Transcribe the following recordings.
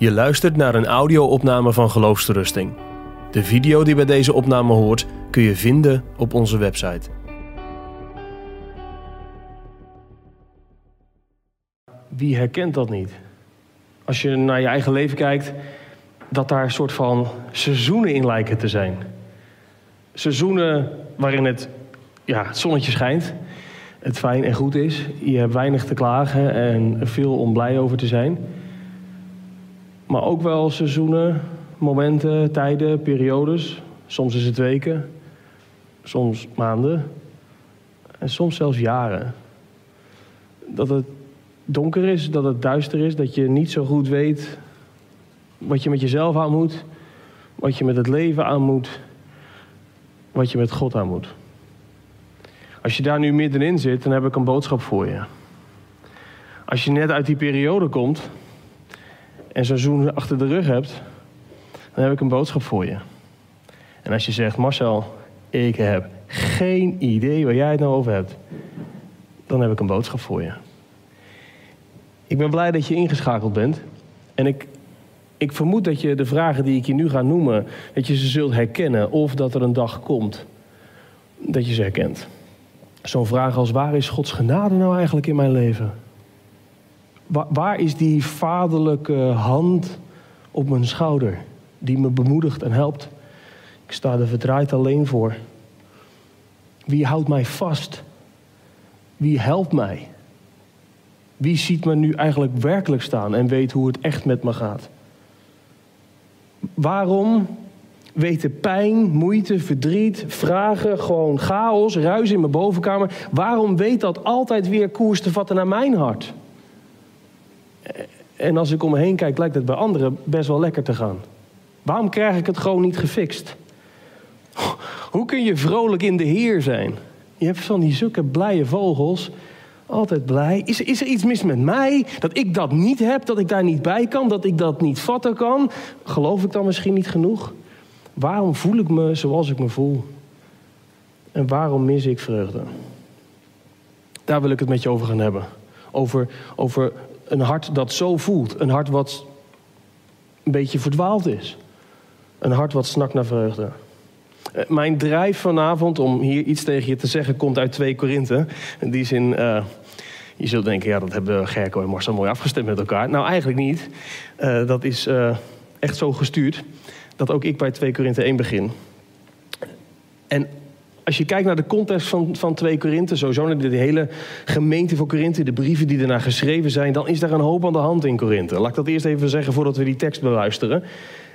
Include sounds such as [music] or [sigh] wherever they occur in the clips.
Je luistert naar een audio-opname van Geloofsterusting. De video die bij deze opname hoort kun je vinden op onze website. Wie herkent dat niet? Als je naar je eigen leven kijkt, dat daar een soort van seizoenen in lijken te zijn. Seizoenen waarin het, ja, het zonnetje schijnt, het fijn en goed is. Je hebt weinig te klagen en veel om blij over te zijn. Maar ook wel seizoenen, momenten, tijden, periodes. Soms is het weken, soms maanden en soms zelfs jaren. Dat het donker is, dat het duister is, dat je niet zo goed weet wat je met jezelf aan moet, wat je met het leven aan moet, wat je met God aan moet. Als je daar nu middenin zit, dan heb ik een boodschap voor je. Als je net uit die periode komt en zo'n seizoen achter de rug hebt, dan heb ik een boodschap voor je. En als je zegt, Marcel, ik heb geen idee waar jij het nou over hebt, dan heb ik een boodschap voor je. Ik ben blij dat je ingeschakeld bent. En ik, ik vermoed dat je de vragen die ik je nu ga noemen, dat je ze zult herkennen. Of dat er een dag komt dat je ze herkent. Zo'n vraag als waar is Gods genade nou eigenlijk in mijn leven? Waar, is die vaderlijke hand op mijn schouder die me bemoedigt en helpt? Ik sta er verdraaid alleen voor. Wie houdt mij vast? Wie helpt mij? Wie ziet me nu eigenlijk werkelijk staan en weet hoe het echt met me gaat? Waarom weten pijn, moeite, verdriet, vragen, gewoon chaos, ruis in mijn bovenkamer. Waarom weet dat altijd weer koers te vatten naar mijn hart? En als ik om me heen kijk, lijkt het bij anderen best wel lekker te gaan. Waarom krijg ik het gewoon niet gefixt? [laughs] Hoe kun je vrolijk in de Heer zijn? Je hebt van die zulke blije vogels. Altijd blij. Is, is er iets mis met mij? Dat ik dat niet heb, dat ik daar niet bij kan, dat ik dat niet vatten kan? Geloof ik dan misschien niet genoeg? Waarom voel ik me zoals ik me voel? En waarom mis ik vreugde? Daar wil ik het met je over gaan hebben. Over, over een hart dat zo voelt. Een hart wat een beetje verdwaald is. Een hart wat snakt naar vreugde. Eh, mijn drijf vanavond om hier iets tegen je te zeggen komt uit 2 Korinthe. In die zin, uh, je zult denken, ja, dat hebben Gerco en Marcel mooi afgestemd met elkaar. Nou, eigenlijk niet. Uh, dat is echt zo gestuurd dat ook ik bij 2 Korinthe 1 begin. En als je kijkt naar de context van, van 2 Korinthe, sowieso naar de, hele gemeente van Korinthe, de brieven die ernaar geschreven zijn, dan is daar een hoop aan de hand in Korinthe. Laat ik dat eerst even zeggen voordat we die tekst beluisteren.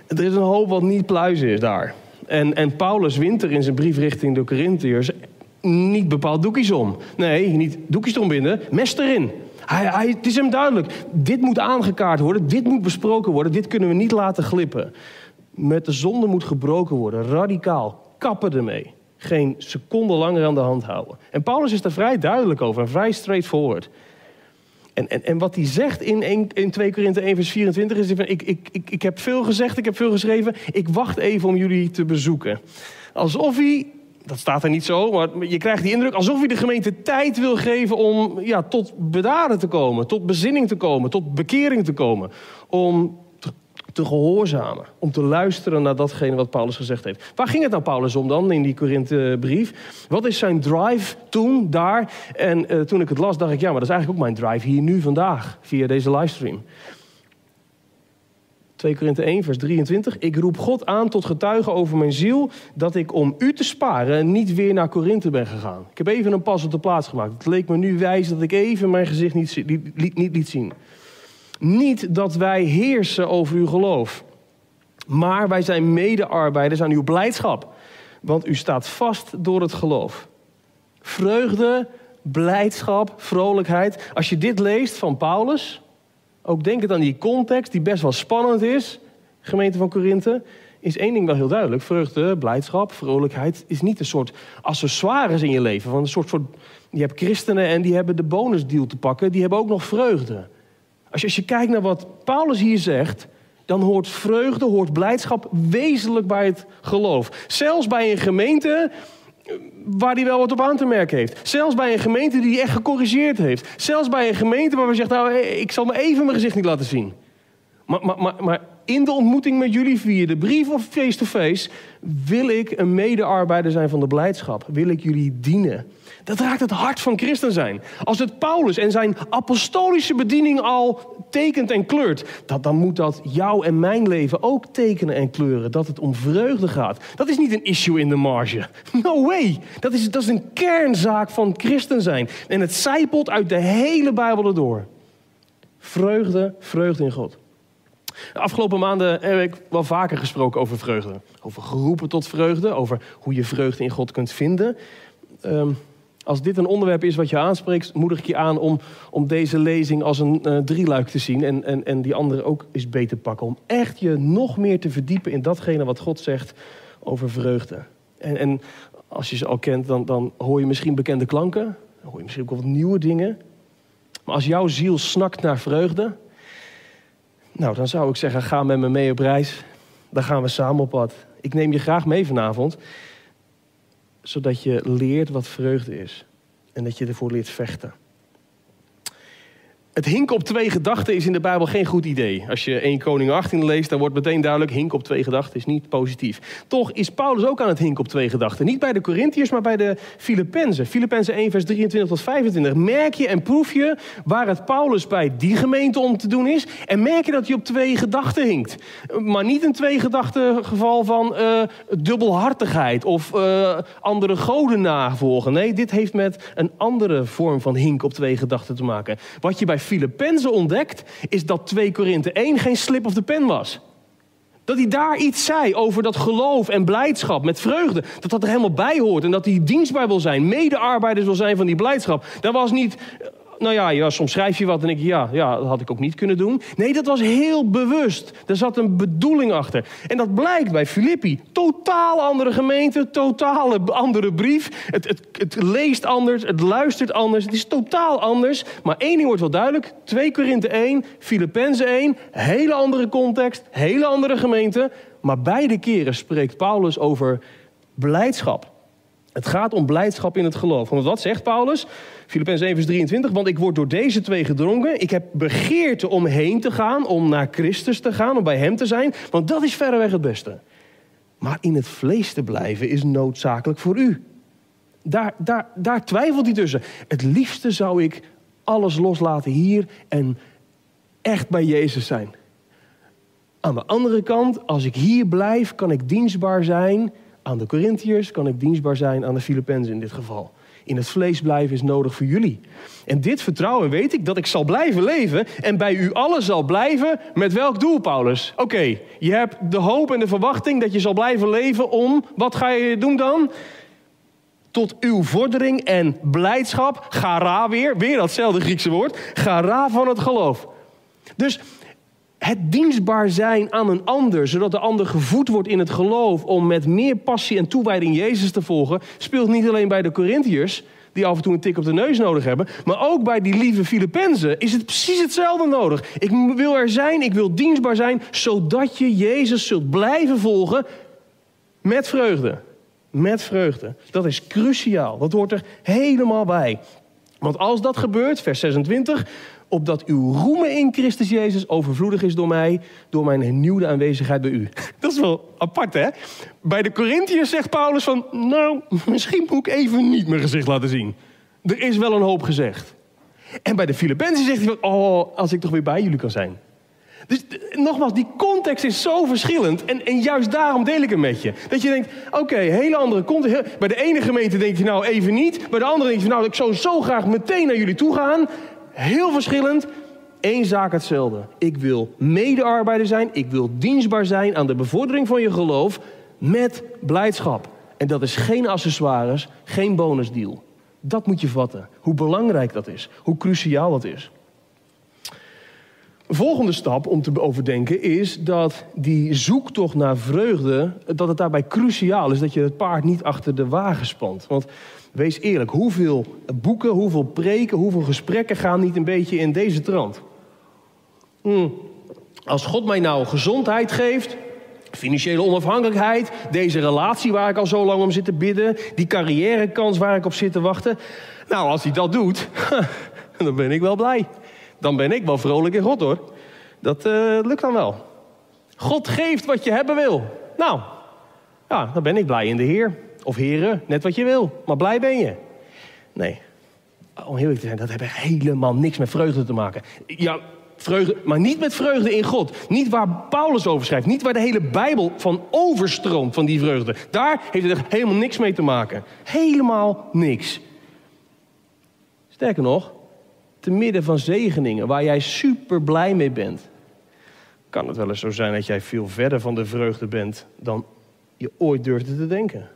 Er is een hoop wat niet pluizen is daar. En, en Paulus wint er in zijn brief richting de Corinthiërs niet bepaald doekjes om. Nee, niet doekjes erom binnen, mes erin. Hij, hij, het is hem duidelijk. Dit moet aangekaart worden, dit moet besproken worden, dit kunnen we niet laten glippen. Met de zonde moet gebroken worden, radicaal. Kappen ermee. Geen seconde langer aan de hand houden. En Paulus is daar vrij duidelijk over en vrij straightforward. En, en, en wat hij zegt in, 1, in 2 Korinthe 1 vers 24 is... Ik, ik, ik, ik heb veel gezegd, ik heb veel geschreven. Ik wacht even om jullie te bezoeken. Alsof hij, dat staat er niet zo, maar je krijgt die indruk... alsof hij de gemeente tijd wil geven om ja, tot bedaren te komen. Tot bezinning te komen, tot bekering te komen. Om te gehoorzamen. Om te luisteren naar datgene wat Paulus gezegd heeft. Waar ging het nou Paulus om dan in die Korinthe-brief? Wat is zijn drive toen, daar? En uh, toen ik het las, dacht ik, ja, maar dat is eigenlijk ook mijn drive hier nu vandaag, via deze livestream. 2 Korinthe 1, vers 23. Ik roep God aan tot getuige over mijn ziel dat ik om u te sparen niet weer naar Korinthe ben gegaan. Ik heb even een pas op de plaats gemaakt. Het leek me nu wijs dat ik even mijn gezicht niet, niet, niet liet zien. Niet dat wij heersen over uw geloof, maar wij zijn medearbeiders aan uw blijdschap. Want u staat vast door het geloof. Vreugde, blijdschap, vrolijkheid. Als je dit leest van Paulus, ook denk het aan die context die best wel spannend is, gemeente van Korinthe, is één ding wel heel duidelijk. Vreugde, blijdschap, vrolijkheid is niet een soort accessoires in je leven. Van een soort, soort, je hebt christenen en die hebben de bonusdeal te pakken, die hebben ook nog vreugde. Als je, je kijkt naar wat Paulus hier zegt, dan hoort vreugde, hoort blijdschap wezenlijk bij het geloof. Zelfs bij een gemeente eh, waar hij wel wat op aan te merken heeft. Zelfs bij een gemeente die echt gecorrigeerd heeft. Zelfs bij een gemeente waar we zeggen, nou, ik zal me even mijn gezicht niet laten zien. Maar, maar, maar, maar in de ontmoeting met jullie via de brief of face-to-face... wil ik een medearbeider zijn van de blijdschap. Wil ik jullie dienen. Dat raakt het hart van christen zijn. Als het Paulus en zijn apostolische bediening al tekent en kleurt, dat, dan moet dat jouw en mijn leven ook tekenen en kleuren. Dat het om vreugde gaat. Dat is niet een issue in de marge. [laughs] No way. Dat is, dat is een kernzaak van christen zijn. En het zijpelt uit de hele Bijbel erdoor. Vreugde, vreugde in God. De afgelopen maanden heb ik wel vaker gesproken over vreugde. Over geroepen tot vreugde, over hoe je vreugde in God kunt vinden. Um, als dit een onderwerp is wat je aanspreekt, moedig ik je aan om, om deze lezing als een uh, drieluik te zien en, en, en die andere ook eens beter pakken. Om echt je nog meer te verdiepen in datgene wat God zegt over vreugde. En, en als je ze al kent, dan, dan hoor je misschien bekende klanken, dan hoor je misschien ook wat nieuwe dingen. Maar als jouw ziel snakt naar vreugde, nou dan zou ik zeggen, ga met me mee op reis. Dan gaan we samen op pad. Ik neem je graag mee vanavond zodat je leert wat vreugde is. En dat je ervoor leert vechten. Het hinken op twee gedachten is in de Bijbel geen goed idee. Als je 1 Koning 18 leest, dan wordt meteen duidelijk... hinken op twee gedachten is niet positief. Toch is Paulus ook aan het hinken op twee gedachten. Niet bij de Corinthiërs, maar bij de Filippenzen. Filippenzen 1 vers 23 tot 25. Merk je en proef je waar het Paulus bij die gemeente om te doen is... en merk je dat hij op twee gedachten hinkt. Maar niet een twee gedachten geval van uh, dubbelhartigheid... of uh, andere goden navolgen. Nee, dit heeft met een andere vorm van hinken op twee gedachten te maken. Wat je bij Filippenzen ontdekt, is dat 2 Korinthe 1 geen slip of the pen was. Dat hij daar iets zei over dat geloof en blijdschap met vreugde. Dat dat er helemaal bij hoort. En dat hij dienstbaar wil zijn, medearbeiders wil zijn van die blijdschap. Dat was niet nou ja, soms schrijf je wat en je, ja, ja, dat had ik ook niet kunnen doen. Nee, dat was heel bewust. Er zat een bedoeling achter. En dat blijkt bij Filippi. Totaal andere gemeente, totaal andere brief. Het, het, het leest anders, het luistert anders. Het is totaal anders. Maar één ding wordt wel duidelijk. 2 Korinthe 1, Filippenzen 1. Hele andere context, hele andere gemeente. Maar beide keren spreekt Paulus over blijdschap. Het gaat om blijdschap in het geloof. Want wat zegt Paulus? Filippenzen 7 vers 23. Want ik word door deze twee gedrongen. Ik heb begeerte om heen te gaan, om naar Christus te gaan, om bij hem te zijn. Want dat is verreweg het beste. Maar in het vlees te blijven is noodzakelijk voor u. Daar, daar, daar twijfelt hij tussen. Het liefste zou ik alles loslaten hier en echt bij Jezus zijn. Aan de andere kant, als ik hier blijf, kan ik dienstbaar zijn aan de Corinthiërs, kan ik dienstbaar zijn aan de Filippenzen in dit geval. In het vlees blijven is nodig voor jullie. En dit vertrouwen weet ik dat ik zal blijven leven en bij u allen zal blijven. Met welk doel, Paulus? Oké, je hebt de hoop en de verwachting dat je zal blijven leven om. Wat ga je doen dan? Tot uw vordering en blijdschap. Gara weer, weer datzelfde Griekse woord. Gara van het geloof. Dus het dienstbaar zijn aan een ander, zodat de ander gevoed wordt in het geloof om met meer passie en toewijding Jezus te volgen, speelt niet alleen bij de Corinthiërs, die af en toe een tik op de neus nodig hebben, maar ook bij die lieve Filippenzen is het precies hetzelfde nodig. Ik wil er zijn, ik wil dienstbaar zijn, zodat je Jezus zult blijven volgen met vreugde. Met vreugde. Dat is cruciaal. Dat hoort er helemaal bij. Want als dat gebeurt, vers 26, opdat uw roemen in Christus Jezus overvloedig is door mij, door mijn hernieuwde aanwezigheid bij u. [laughs] Dat is wel apart, hè? Bij de Corinthiërs zegt Paulus van, nou, misschien moet ik even niet mijn gezicht laten zien. Er is wel een hoop gezegd. En bij de Filippenzen zegt hij van, oh, als ik toch weer bij jullie kan zijn. Dus nogmaals, die context is zo verschillend. En, en juist daarom deel ik hem met je. Dat je denkt, oké, hele andere context. Bij de ene gemeente denk je nou even niet. Bij de andere denk je, nou, ik zou zo graag meteen naar jullie toe gaan heel verschillend. Eén zaak hetzelfde. Ik wil medearbeider zijn. Ik wil dienstbaar zijn aan de bevordering van je geloof met blijdschap. En dat is geen accessoires, geen bonusdeal. Dat moet je vatten. Hoe belangrijk dat is. Hoe cruciaal dat is. volgende stap om te overdenken is dat die zoektocht naar vreugde, dat het daarbij cruciaal is dat je het paard niet achter de wagen spant. Want Wees eerlijk, hoeveel boeken, hoeveel preken, hoeveel gesprekken gaan niet een beetje in deze trant? Hmm. Als God mij nou gezondheid geeft, financiële onafhankelijkheid, deze relatie waar ik al zo lang om zit te bidden, die carrièrekans waar ik op zit te wachten. Nou, als hij dat doet, [laughs] dan ben ik wel blij. Dan ben ik wel vrolijk in God hoor. Dat uh, lukt dan wel. God geeft wat je hebben wil. Nou, ja, dan ben ik blij in de Heer. Of heren, net wat je wil. Maar blij ben je. Nee, om heel te zijn, dat heeft helemaal niks met vreugde te maken. Ja, vreugde, maar niet met vreugde in God. Niet waar Paulus over schrijft. Niet waar de hele Bijbel van overstroomt van die vreugde. Daar heeft het helemaal niks mee te maken. Helemaal niks. Sterker nog, te midden van zegeningen waar jij super blij mee bent, kan het wel eens zo zijn dat jij veel verder van de vreugde bent dan je ooit durfde te denken.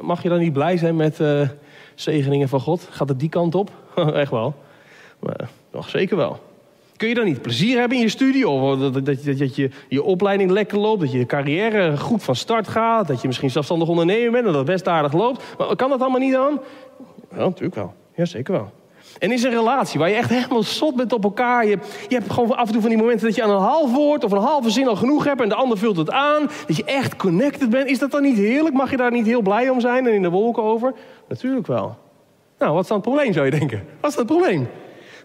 Mag je dan niet blij zijn met uh, zegeningen van God? Gaat het die kant op? [laughs] Echt wel. Maar, nog zeker wel. Kun je dan niet plezier hebben in je studie? Of dat, dat, dat, dat, je je opleiding lekker loopt? Dat je carrière goed van start gaat? Dat je misschien zelfstandig ondernemer bent en dat het best aardig loopt? Maar kan dat allemaal niet dan? Ja, natuurlijk wel. Ja, zeker wel. En is een relatie waar je echt helemaal zot bent op elkaar. Je, je hebt gewoon af en toe van die momenten dat je aan een half woord of een halve zin al genoeg hebt en de ander vult het aan. Dat je echt connected bent. Is dat dan niet heerlijk? Mag je daar niet heel blij om zijn en in de wolken over? Natuurlijk wel. Nou, wat is dan het probleem zou je denken? Wat is het probleem?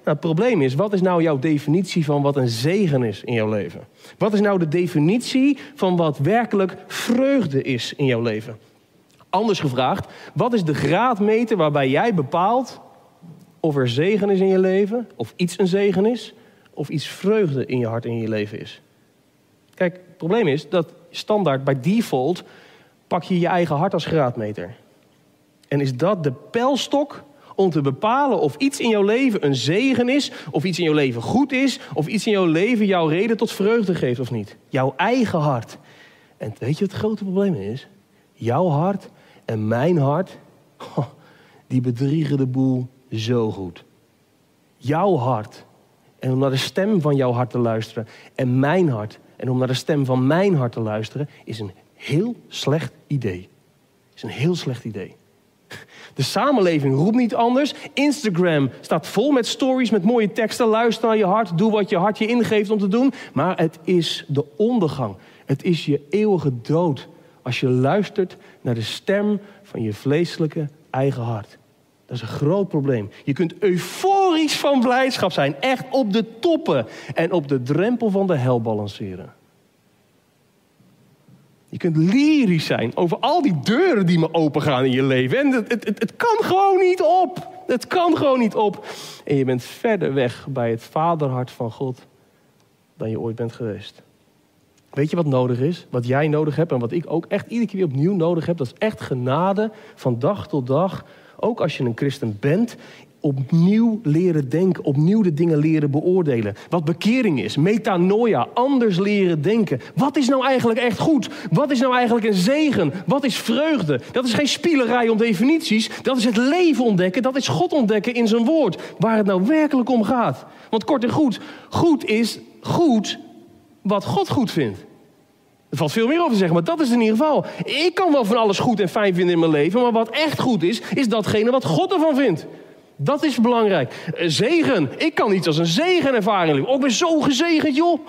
Nou, het probleem is, wat is nou jouw definitie van wat een zegen is in jouw leven? Wat is nou de definitie van wat werkelijk vreugde is in jouw leven? Anders gevraagd, wat is de graadmeter waarbij jij bepaalt of er zegen is in je leven, of iets een zegen is, of iets vreugde in je hart en in je leven is. Kijk, het probleem is dat standaard bij default pak je je eigen hart als graadmeter. En is dat de pijlstok om te bepalen of iets in jouw leven een zegen is, of iets in jouw leven goed is, of iets in jouw leven jouw reden tot vreugde geeft of niet? Jouw eigen hart. En weet je wat het grote probleem is? Jouw hart en mijn hart, [laughs] die bedriegen de boel zo goed. Jouw hart. En om naar de stem van jouw hart te luisteren. En mijn hart. En om naar de stem van mijn hart te luisteren. Is een heel slecht idee. Is een heel slecht idee. De samenleving roept niet anders. Instagram staat vol met stories, met mooie teksten. Luister naar je hart, doe wat je hart je ingeeft om te doen. Maar het is de ondergang. Het is je eeuwige dood. Als je luistert naar de stem van je vleeselijke eigen hart. Dat is een groot probleem. Je kunt euforisch van blijdschap zijn, echt op de toppen en op de drempel van de hel balanceren. Je kunt lyrisch zijn over al die deuren die me opengaan in je leven. En het, het, het, het kan gewoon niet op. Het kan gewoon niet op. En je bent verder weg bij het vaderhart van God dan je ooit bent geweest. Weet je wat nodig is? Wat jij nodig hebt en wat ik ook echt iedere keer opnieuw nodig heb. Dat is echt genade van dag tot dag ook als je een christen bent, opnieuw leren denken, opnieuw de dingen leren beoordelen. Wat bekering is, metanoia, anders leren denken. Wat is nou eigenlijk echt goed? Wat is nou eigenlijk een zegen? Wat is vreugde? Dat is geen spielerij om definities. Dat is het leven ontdekken, dat is God ontdekken in zijn woord. Waar het nou werkelijk om gaat. Want kort en goed, goed is goed wat God goed vindt. Er valt veel meer over te zeggen, maar dat is in ieder geval. Ik kan wel van alles goed en fijn vinden in mijn leven, maar wat echt goed is, is datgene wat God ervan vindt. Dat is belangrijk. Zegen. Ik kan iets als een zegen ervaren. Oh, ik ben zo gezegend, joh.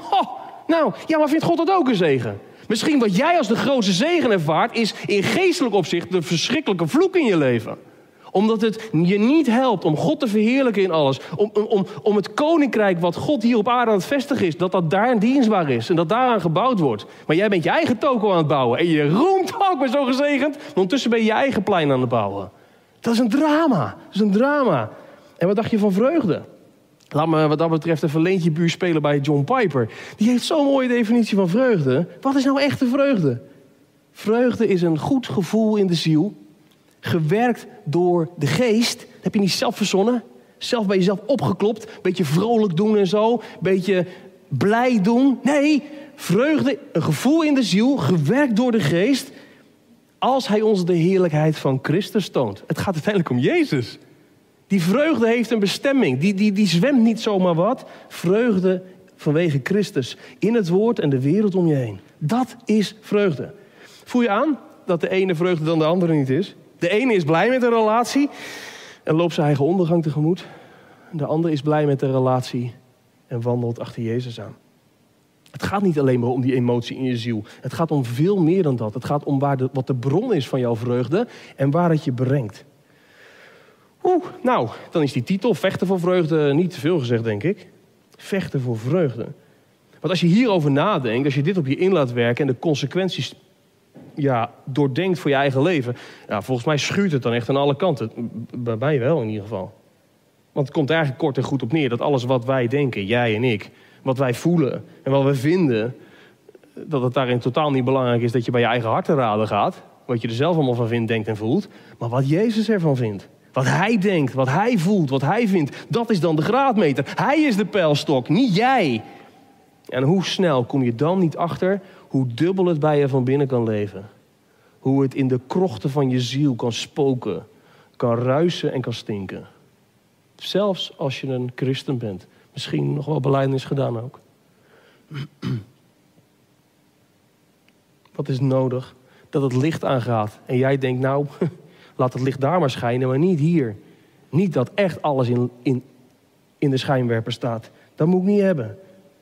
Nou, ja, maar vindt God dat ook een zegen? Misschien wat jij als de grootste zegen ervaart, is in geestelijk opzicht de verschrikkelijke vloek in je leven omdat het je niet helpt om God te verheerlijken in alles. Om, om, om het koninkrijk wat God hier op aarde aan het vestigen is, dat dat daar dienstbaar is en dat daaraan gebouwd wordt. Maar jij bent je eigen toko aan het bouwen en je roemt ook, ben zo gezegend. Maar ondertussen ben je je eigen plein aan het bouwen. Dat is een drama. Dat is een drama. En wat dacht je van vreugde? Laat me wat dat betreft een leentje buur spelen bij John Piper. Die heeft zo'n mooie definitie van vreugde. Wat is nou echte vreugde? Vreugde is een goed gevoel in de ziel gewerkt door de geest. Heb je niet zelf verzonnen. Zelf bij jezelf opgeklopt. Beetje vrolijk doen en zo. Beetje blij doen. Nee, vreugde, een gevoel in de ziel, gewerkt door de geest. Als hij ons de heerlijkheid van Christus toont. Het gaat uiteindelijk om Jezus. Die vreugde heeft een bestemming. Die, die, die zwemt niet zomaar wat. Vreugde vanwege Christus. In het woord en de wereld om je heen. Dat is vreugde. Voel je aan dat de ene vreugde dan de andere niet is? De ene is blij met een relatie en loopt zijn eigen ondergang tegemoet. De ander is blij met de relatie en wandelt achter Jezus aan. Het gaat niet alleen maar om die emotie in je ziel. Het gaat om veel meer dan dat. Het gaat om waar de, wat de bron is van jouw vreugde en waar het je brengt. Oeh, nou, dan is die titel Vechten voor vreugde niet te veel gezegd, denk ik. Vechten voor vreugde. Want als je hierover nadenkt, als je dit op je in laat werken en de consequenties ja, doordenkt voor je eigen leven, ja, volgens mij schuurt het dan echt aan alle kanten. Bij mij wel in ieder geval. Want het komt eigenlijk kort en goed op neer dat alles wat wij denken, jij en ik, wat wij voelen en wat we vinden, dat het daarin totaal niet belangrijk is dat je bij je eigen hart te raden gaat. Wat je er zelf allemaal van vindt, denkt en voelt. Maar wat Jezus ervan vindt. Wat hij denkt, wat hij voelt, wat hij vindt, dat is dan de graadmeter. Hij is de pijlstok, niet jij. En hoe snel kom je dan niet achter hoe dubbel het bij je van binnen kan leven? Hoe het in de krochten van je ziel kan spoken, kan ruisen en kan stinken. Zelfs als je een christen bent. Misschien nog wel beleidnis gedaan ook. Wat is nodig? Dat het licht aangaat. En jij denkt, nou, [laughs] laat het licht daar maar schijnen, maar niet hier. Niet dat echt alles in, in, in de schijnwerper staat. Dat moet ik niet hebben.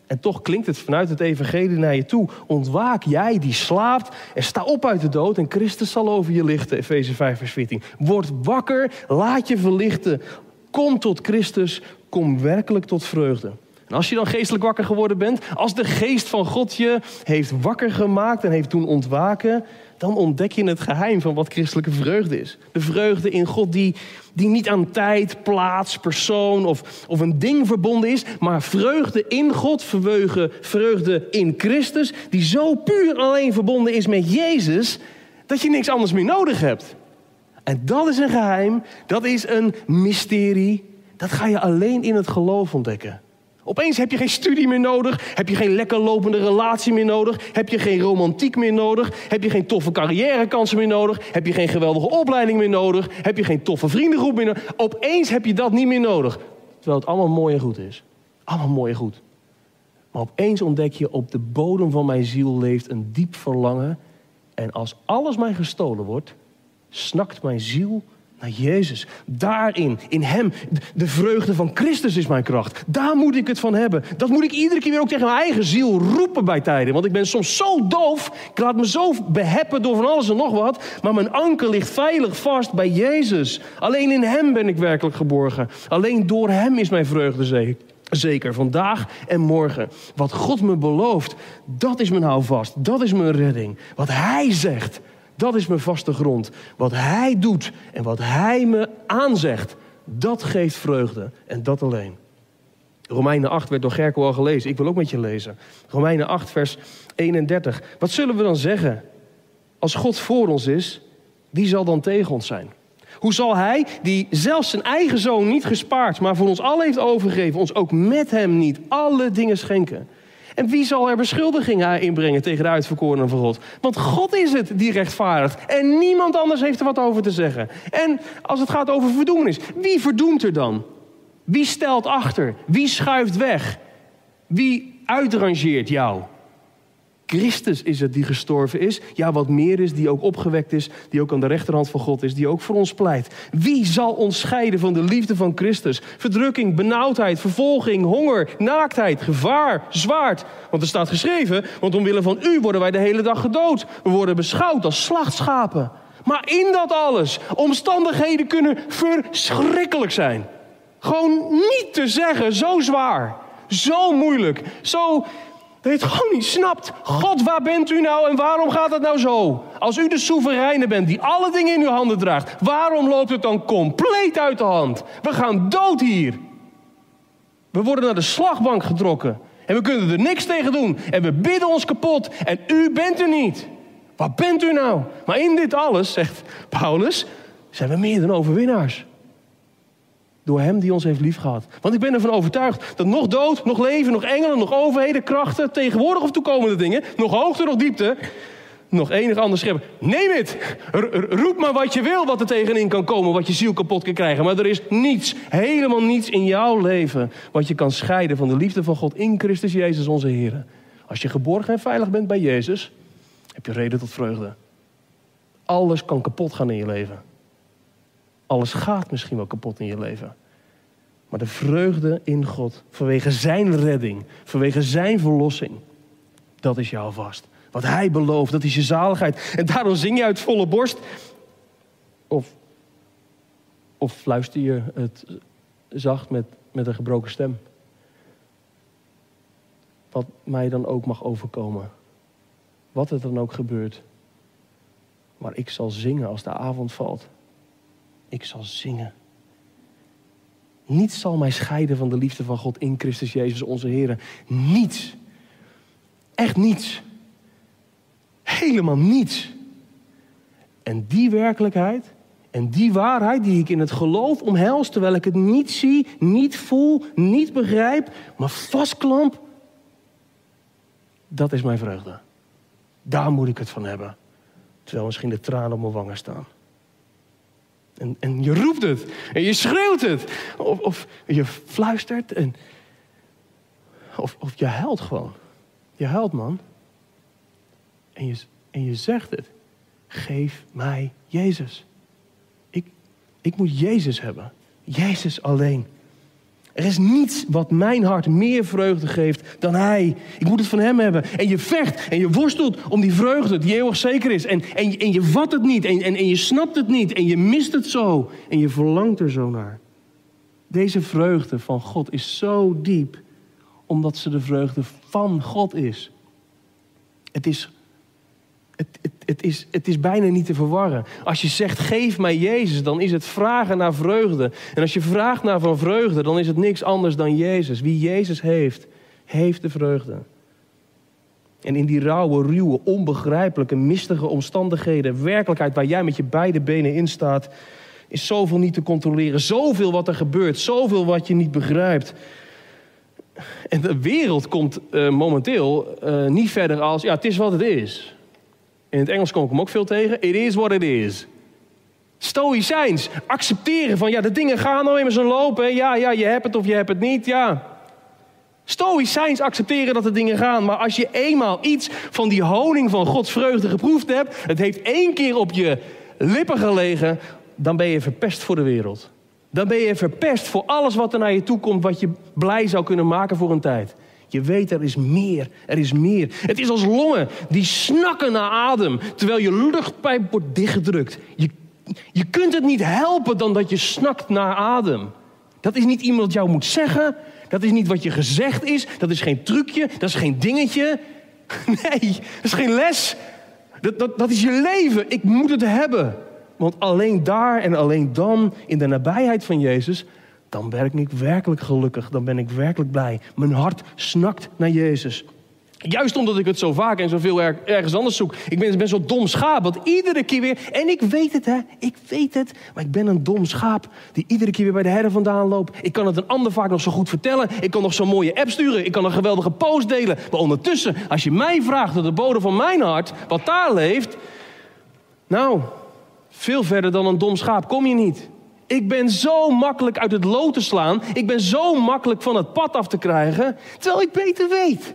En toch klinkt het vanuit het evangelie naar je toe. Ontwaak jij die slaapt en sta op uit de dood en Christus zal over je lichten. Efeze 5 vers 14. Word wakker, laat je verlichten. Kom tot Christus, kom werkelijk tot vreugde. En als je dan geestelijk wakker geworden bent, als de geest van God je heeft wakker gemaakt en heeft doen ontwaken, dan ontdek je het geheim van wat christelijke vreugde is. De vreugde in God die, die niet aan tijd, plaats, persoon of, of een ding verbonden is, maar vreugde in God, vreugde, vreugde in Christus, die zo puur alleen verbonden is met Jezus, dat je niks anders meer nodig hebt. En dat is een geheim, dat is een mysterie, dat ga je alleen in het geloof ontdekken. Opeens heb je geen studie meer nodig. Heb je geen lekker lopende relatie meer nodig. Heb je geen romantiek meer nodig. Heb je geen toffe carrièrekansen meer nodig. Heb je geen geweldige opleiding meer nodig. Heb je geen toffe vriendengroep meer nodig. Opeens heb je dat niet meer nodig. Terwijl het allemaal mooi en goed is. Allemaal mooi en goed. Maar opeens ontdek je op de bodem van mijn ziel leeft een diep verlangen. En als alles mij gestolen wordt, snakt mijn ziel naar Jezus. Daarin, in Hem, de vreugde van Christus is mijn kracht. Daar moet ik het van hebben. Dat moet ik iedere keer weer ook tegen mijn eigen ziel roepen bij tijden. Want ik ben soms zo doof. Ik laat me zo beheppen door van alles en nog wat. Maar mijn anker ligt veilig vast bij Jezus. Alleen in Hem ben ik werkelijk geborgen. Alleen door Hem is mijn vreugde zeker. Zeker, vandaag en morgen. Wat God me belooft, dat is mijn houvast. Dat is mijn redding. Wat Hij zegt, dat is mijn vaste grond. Wat Hij doet en wat Hij me aanzegt, dat geeft vreugde. En dat alleen. Romeinen 8 werd door Gerko al gelezen. Ik wil ook met je lezen. Romeinen 8, vers 31. Wat zullen we dan zeggen? Als God voor ons is, wie zal dan tegen ons zijn? Hoe zal Hij, die zelfs zijn eigen zoon niet gespaard, maar voor ons allen heeft overgegeven, ons ook met Hem niet alle dingen schenken? En wie zal er beschuldigingen inbrengen tegen de uitverkorenen van God? Want God is het die rechtvaardigt. En niemand anders heeft er wat over te zeggen. En als het gaat over verdoemenis, wie verdoemt er dan? Wie stelt achter? Wie schuift weg? Wie uitrangeert jou? Christus is het die gestorven is. Ja, wat meer is, die ook opgewekt is, die ook aan de rechterhand van God is, die ook voor ons pleit. Wie zal ons scheiden van de liefde van Christus? Verdrukking, benauwdheid, vervolging, honger, naaktheid, gevaar, zwaard. Want er staat geschreven, want omwille van u worden wij de hele dag gedood. We worden beschouwd als slachtschapen. Maar in dat alles, omstandigheden kunnen verschrikkelijk zijn. Gewoon niet te zeggen, zo zwaar, zo moeilijk, zo dat je het gewoon niet snapt. God, waar bent u nou en waarom gaat het nou zo? Als u de soevereine bent die alle dingen in uw handen draagt, waarom loopt het dan compleet uit de hand? We gaan dood hier. We worden naar de slagbank getrokken en we kunnen er niks tegen doen. En we bidden ons kapot en u bent er niet. Wat bent u nou? Maar in dit alles, zegt Paulus, zijn we meer dan overwinnaars. Door Hem die ons heeft liefgehad. Want ik ben ervan overtuigd dat nog dood, nog leven, nog engelen, nog overheden, krachten, tegenwoordig of toekomende dingen, nog hoogte, nog diepte, nog enig ander scheppen. Neem het! roep maar wat je wil wat er tegenin kan komen, wat je ziel kapot kan krijgen. Maar er is niets, helemaal niets in jouw leven wat je kan scheiden van de liefde van God in Christus Jezus onze Heer. Als je geborgen en veilig bent bij Jezus, heb je reden tot vreugde. Alles kan kapot gaan in je leven. Alles gaat misschien wel kapot in je leven. Maar de vreugde in God, vanwege zijn redding, vanwege zijn verlossing, dat is jou vast. Wat hij belooft, dat is je zaligheid. En daarom zing je uit volle borst. Of, of fluister je het zacht met, met een gebroken stem. wat mij dan ook mag overkomen. Wat er dan ook gebeurt. Maar ik zal zingen als de avond valt. Ik zal zingen. Niets zal mij scheiden van de liefde van God in Christus Jezus onze Heer. Niets. Echt niets. Helemaal niets. En die werkelijkheid en die waarheid die ik in het geloof omhels, terwijl ik het niet zie, niet voel, niet begrijp, maar vastklamp, dat is mijn vreugde. Daar moet ik het van hebben. Terwijl misschien de tranen op mijn wangen staan. En, en je roept het. En je schreeuwt het. Of, of je fluistert. En, of, of je huilt gewoon. Je huilt, man. En je, en je zegt het. Geef mij Jezus. Ik, ik moet Jezus hebben. Jezus alleen. Er is niets wat mijn hart meer vreugde geeft dan Hij. Ik moet het van Hem hebben. En je vecht en je worstelt om die vreugde die eeuwig zeker is. En, en, en je vat het niet en, en, en je snapt het niet en je mist het zo. En je verlangt er zo naar. Deze vreugde van God is zo diep, omdat ze de vreugde van God is. Het is het, het, het, is, het is bijna niet te verwarren. Als je zegt, geef mij Jezus, dan is het vragen naar vreugde. En als je vraagt naar van vreugde, dan is het niks anders dan Jezus. Wie Jezus heeft, heeft de vreugde. En in die rauwe, ruwe, onbegrijpelijke, mistige omstandigheden, werkelijkheid waar jij met je beide benen in staat, is zoveel niet te controleren. Zoveel wat er gebeurt, zoveel wat je niet begrijpt. En de wereld komt uh, momenteel uh, niet verder als, ja, het is wat het is. In het Engels kom ik hem ook veel tegen. It is what it is. Stoïcijns. Accepteren van, ja, de dingen gaan nou eenmaal zo lopen. Ja, ja, je hebt het of je hebt het niet, ja. Stoïcijns accepteren dat de dingen gaan. Maar als je eenmaal iets van die honing van Gods vreugde geproefd hebt... het heeft één keer op je lippen gelegen... dan ben je verpest voor de wereld. Dan ben je verpest voor alles wat er naar je toe komt... wat je blij zou kunnen maken voor een tijd. Je weet, er is meer. Er is meer. Het is als longen die snakken naar adem, terwijl je luchtpijp wordt dichtgedrukt. Je, je kunt het niet helpen dan dat je snakt naar adem. Dat is niet iemand jou moet zeggen. Dat is niet wat je gezegd is. Dat is geen trucje. Dat is geen dingetje. [laughs] Nee, dat is geen les. Dat, dat, dat is je leven. Ik moet het hebben. Want alleen daar en alleen dan, in de nabijheid van Jezus, dan ben ik werkelijk gelukkig. Dan ben ik werkelijk blij. Mijn hart snakt naar Jezus. Juist omdat ik het zo vaak en zoveel er, ergens anders zoek. Ik ben, ben zo dom schaap, want iedere keer weer... En ik weet het, hè. Ik weet het. Maar ik ben een dom schaap die iedere keer weer bij de herder vandaan loopt. Ik kan het een ander vaak nog zo goed vertellen. Ik kan nog zo'n mooie app sturen. Ik kan een geweldige post delen. Maar ondertussen, als je mij vraagt door de bodem van mijn hart... wat daar leeft... Nou, veel verder dan een dom schaap kom je niet. Ik ben zo makkelijk uit het lood te slaan. Ik ben zo makkelijk van het pad af te krijgen. Terwijl ik beter weet.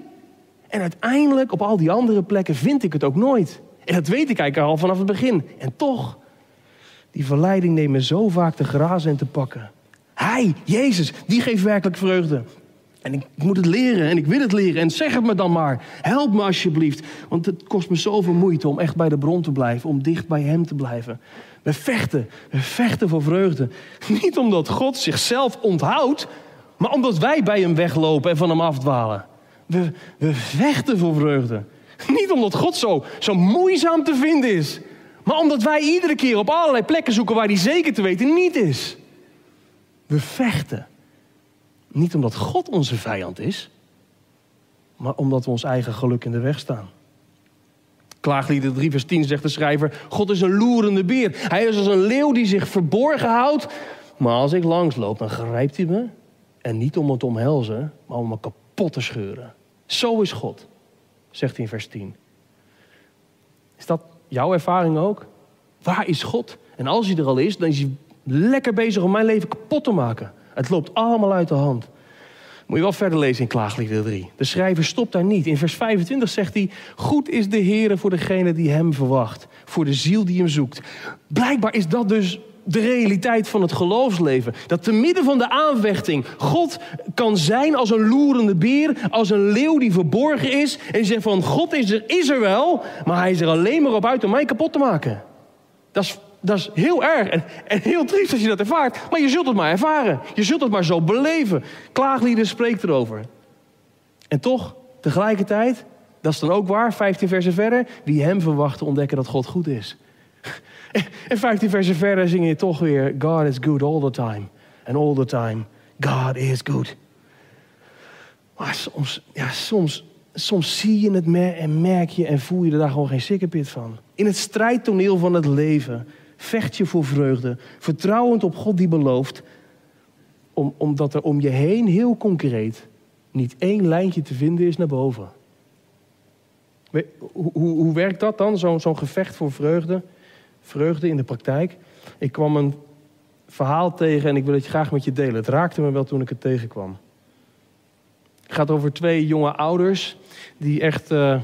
En uiteindelijk op al die andere plekken vind ik het ook nooit. En dat weet ik eigenlijk al vanaf het begin. En toch, die verleiding neemt me zo vaak te grazen en te pakken. Hij, Jezus, die geeft werkelijk vreugde. En ik moet het leren en ik wil het leren. En zeg het me dan maar. Help me alsjeblieft. Want het kost me zoveel moeite om echt bij de bron te blijven. Om dicht bij Hem te blijven. We vechten. We vechten voor vreugde. [laughs] Niet omdat God zichzelf onthoudt. Maar omdat wij bij Hem weglopen en van Hem afdwalen. We, we vechten voor vreugde. [laughs] Niet omdat God zo, zo moeizaam te vinden is. Maar omdat wij iedere keer op allerlei plekken zoeken waar Hij zeker te weten niet is. We vechten. Niet omdat God onze vijand is, maar omdat we ons eigen geluk in de weg staan. Klaaglieden 3 vers 10 zegt de schrijver, God is een loerende beer. Hij is als een leeuw die zich verborgen houdt. Maar als ik langsloop, dan grijpt hij me. En niet om me omhelzen, maar om me kapot te scheuren. Zo is God, zegt hij in vers 10. Is dat jouw ervaring ook? Waar is God? En als hij er al is, dan is hij lekker bezig om mijn leven kapot te maken. Het loopt allemaal uit de hand. Moet je wel verder lezen in Klaagliederen 3. De schrijver stopt daar niet. In vers 25 zegt hij: Goed is de Heer voor degene die hem verwacht, voor de ziel die hem zoekt. Blijkbaar is dat dus de realiteit van het geloofsleven. Dat te midden van de aanvechting God kan zijn als een loerende beer, als een leeuw die verborgen is. En zegt van God is er, is er wel, maar hij is er alleen maar op uit om mij kapot te maken. Dat is dat is heel erg en, en, heel triest als je dat ervaart. Maar je zult het maar ervaren. Je zult het maar zo beleven. Klaaglieden spreekt erover. En toch, Tegelijkertijd, dat is dan ook waar, 15 versen verder, wie hem verwachten ontdekken dat God goed is. [laughs] En 15 versen verder zing je toch weer, God is good all the time. And all the time, God is good. Maar soms, ja, soms, soms zie je het en merk je en voel je er daar gewoon geen sikkepit van. In het strijdtoneel van het leven vecht je voor vreugde, vertrouwend op God die belooft, om, omdat er om je heen heel concreet niet één lijntje te vinden is naar boven. Hoe, hoe, hoe werkt dat dan, zo'n gevecht voor vreugde? Vreugde in de praktijk. Ik kwam een verhaal tegen en ik wil het graag met je delen. Het raakte me wel toen ik het tegenkwam. Het gaat over twee jonge ouders die echt uh,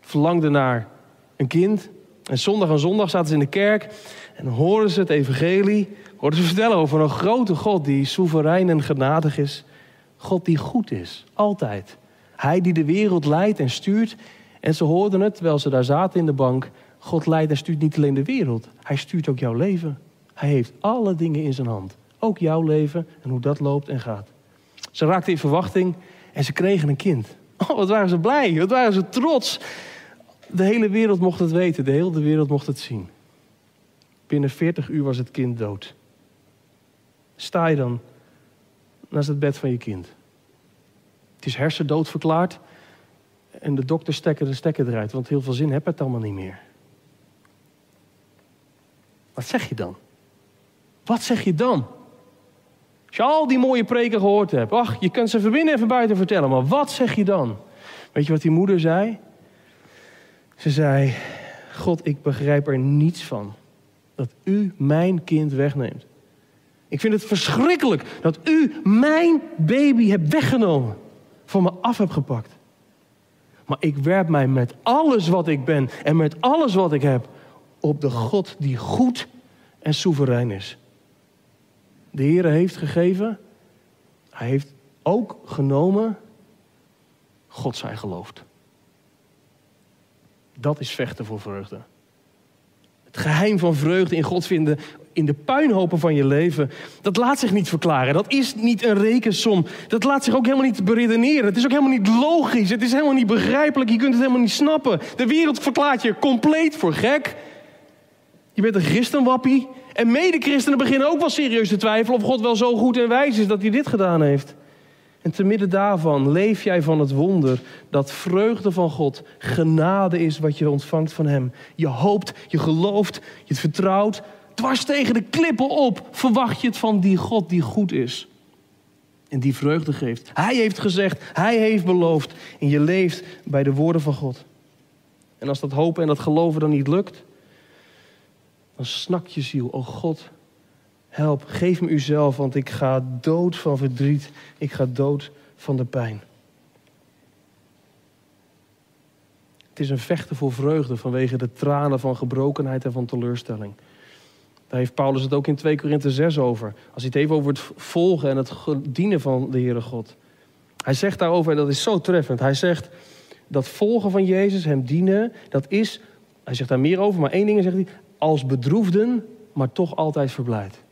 verlangden naar een kind. En zondag en zondag zaten ze in de kerk en hoorden ze het evangelie. Hoorden ze vertellen over een grote God die soeverein en genadig is. God die goed is, altijd. Hij die de wereld leidt en stuurt. En ze hoorden het terwijl ze daar zaten in de bank. God leidt en stuurt niet alleen de wereld. Hij stuurt ook jouw leven. Hij heeft alle dingen in zijn hand. Ook jouw leven en hoe dat loopt en gaat. Ze raakten in verwachting en ze kregen een kind. Oh, wat waren ze blij, wat waren ze trots. De hele wereld mocht het weten, de hele wereld mocht het zien. Binnen 40 uur was het kind dood. Sta je dan naast het bed van je kind? Het is hersendood verklaard en de dokter stekken de stekker eruit, want heel veel zin heb het allemaal niet meer. Wat zeg je dan? Wat zeg je dan? Als je al die mooie preken gehoord hebt, ach, je kunt ze van binnen en van buiten vertellen, maar wat zeg je dan? Weet je wat die moeder zei? Ze zei: God, ik begrijp er niets van dat u mijn kind wegneemt. Ik vind het verschrikkelijk dat u mijn baby hebt weggenomen, van me af hebt gepakt. Maar ik werp mij met alles wat ik ben en met alles wat ik heb op de God die goed en soeverein is. De Heer heeft gegeven, hij heeft ook genomen, God zij geloofd. Dat is vechten voor vreugde. Het geheim van vreugde in God vinden in de puinhopen van je leven, dat laat zich niet verklaren. Dat is niet een rekensom. Dat laat zich ook helemaal niet beredeneren. Het is ook helemaal niet logisch. Het is helemaal niet begrijpelijk. Je kunt het helemaal niet snappen. De wereld verklaart je compleet voor gek. Je bent een christenwappie. En mede-christenen beginnen ook wel serieus te twijfelen of God wel zo goed en wijs is dat hij dit gedaan heeft. En te midden daarvan leef jij van het wonder dat vreugde van God genade is wat je ontvangt van Hem. Je hoopt, je gelooft, je het vertrouwt. Dwars tegen de klippen op verwacht je het van die God die goed is. En die vreugde geeft. Hij heeft gezegd, Hij heeft beloofd. En je leeft bij de woorden van God. En als dat hopen en dat geloven dan niet lukt, dan snakt je ziel, oh God, help, geef me uzelf, want ik ga dood van verdriet, ik ga dood van de pijn. Het is een vechten voor vreugde vanwege de tranen van gebrokenheid en van teleurstelling. Daar heeft Paulus het ook in 2 Korinthe 6 over. Als hij het heeft over het volgen en het dienen van de Heere God. Hij zegt daarover, en dat is zo treffend. Hij zegt dat volgen van Jezus, hem dienen, dat is, hij zegt daar meer over, maar één ding zegt hij, als bedroefden, maar toch altijd verblijd.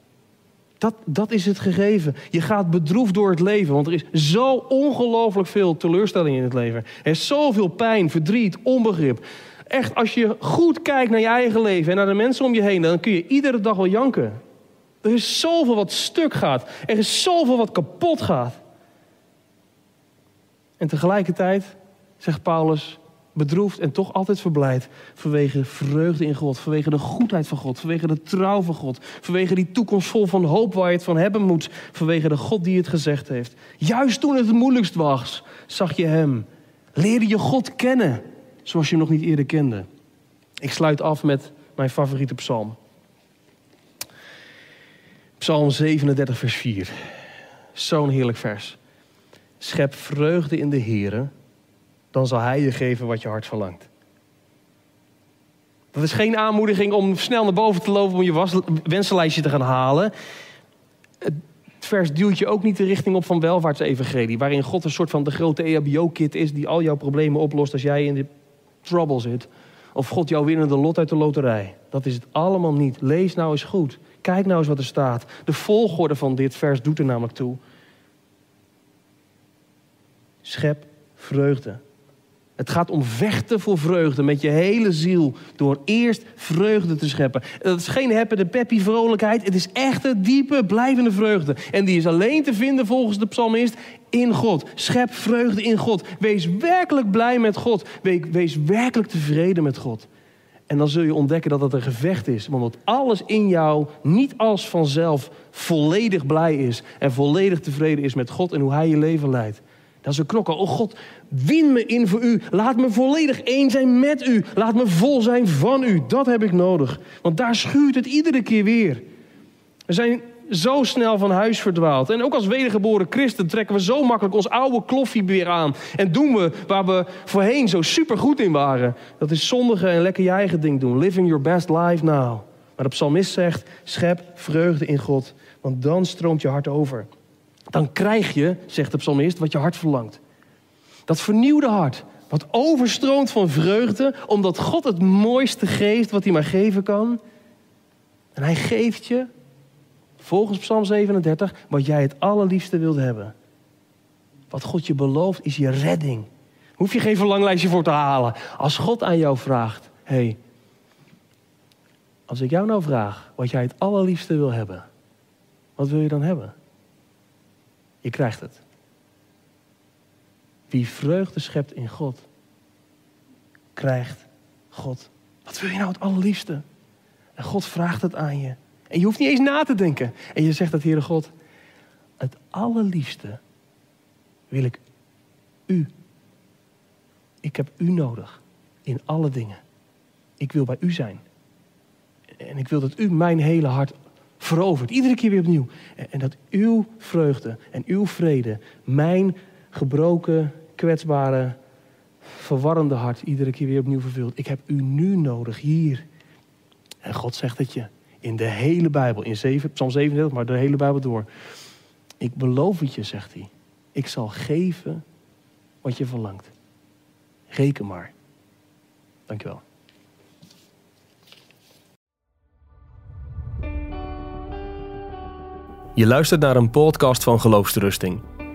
Dat, dat is het gegeven. Je gaat bedroefd door het leven, want er is zo ongelooflijk veel teleurstelling in het leven. Er is zoveel pijn, verdriet, onbegrip. Echt, als je goed kijkt naar je eigen leven en naar de mensen om je heen, dan kun je iedere dag wel janken. Er is zoveel wat stuk gaat. Er is zoveel wat kapot gaat. En tegelijkertijd, zegt Paulus, bedroefd en toch altijd verblijd. Vanwege vreugde in God, vanwege de goedheid van God, vanwege de trouw van God, vanwege die toekomst vol van hoop waar je het van hebben moet, vanwege de God die het gezegd heeft. Juist toen het het moeilijkst was, zag je Hem. Leerde je God kennen, zoals je hem nog niet eerder kende. Ik sluit af met mijn favoriete psalm. Psalm 37, vers 4. Zo'n heerlijk vers. Schep vreugde in de Here dan zal Hij je geven wat je hart verlangt. Dat is geen aanmoediging om snel naar boven te lopen om je wensenlijstje te gaan halen. Het vers duwt je ook niet de richting op van welvaartsevangelie, waarin God een soort van de grote EHBO-kit is die al jouw problemen oplost als jij in de trouble zit. Of God jouw winnende lot uit de loterij. Dat is het allemaal niet. Lees nou eens goed. Kijk nou eens wat er staat. De volgorde van dit vers doet er namelijk toe. Schep vreugde Het gaat om vechten voor vreugde met je hele ziel. Door eerst vreugde te scheppen. Dat is geen heppende peppy vrolijkheid. Het is echte, diepe, blijvende vreugde. En die is alleen te vinden volgens de psalmist in God. Schep vreugde in God. Wees werkelijk blij met God. Wees werkelijk tevreden met God. En dan zul je ontdekken dat het een gevecht is. Want alles in jou niet als vanzelf volledig blij is. En volledig tevreden is met God en hoe Hij je leven leidt. Dat is een knokken. Oh God, win me in voor u. Laat me volledig één zijn met u. Laat me vol zijn van u. Dat heb ik nodig. Want daar schuurt het iedere keer weer. We zijn zo snel van huis verdwaald. En ook als wedergeboren christen trekken we zo makkelijk ons oude kloffie weer aan. En doen we waar we voorheen zo super goed in waren. Dat is zondige en lekker je eigen ding doen. Living your best life now. Maar de psalmist zegt, schep vreugde in God. Want dan stroomt je hart over. Dan krijg je, zegt de psalmist, wat je hart verlangt. Dat vernieuwde hart, wat overstroomt van vreugde, omdat God het mooiste geeft wat hij maar geven kan. En hij geeft je, volgens Psalm 37, wat jij het allerliefste wilt hebben. Wat God je belooft is je redding. Hoef je geen verlanglijstje voor te halen. Als God aan jou vraagt, hé, hey, als ik jou nou vraag wat jij het allerliefste wil hebben, wat wil je dan hebben? Je krijgt het. Wie vreugde schept in God, krijgt God. Wat wil je nou het allerliefste? En God vraagt het aan je. En je hoeft niet eens na te denken. En je zegt dat, Heere God, het allerliefste wil ik u. Ik heb u nodig in alle dingen. Ik wil bij u zijn. En ik wil dat u mijn hele hart verovert. Iedere keer weer opnieuw. En dat uw vreugde en uw vrede mijn gebroken, kwetsbare, verwarrende hart iedere keer weer opnieuw vervult. Ik heb u nu nodig, hier. En God zegt het je in de hele Bijbel, in 7, Psalm 37, maar de hele Bijbel door. Ik beloof het je, zegt hij. Ik zal geven wat je verlangt. Reken maar. Dankjewel. Je luistert naar een podcast van Geloofsterusting.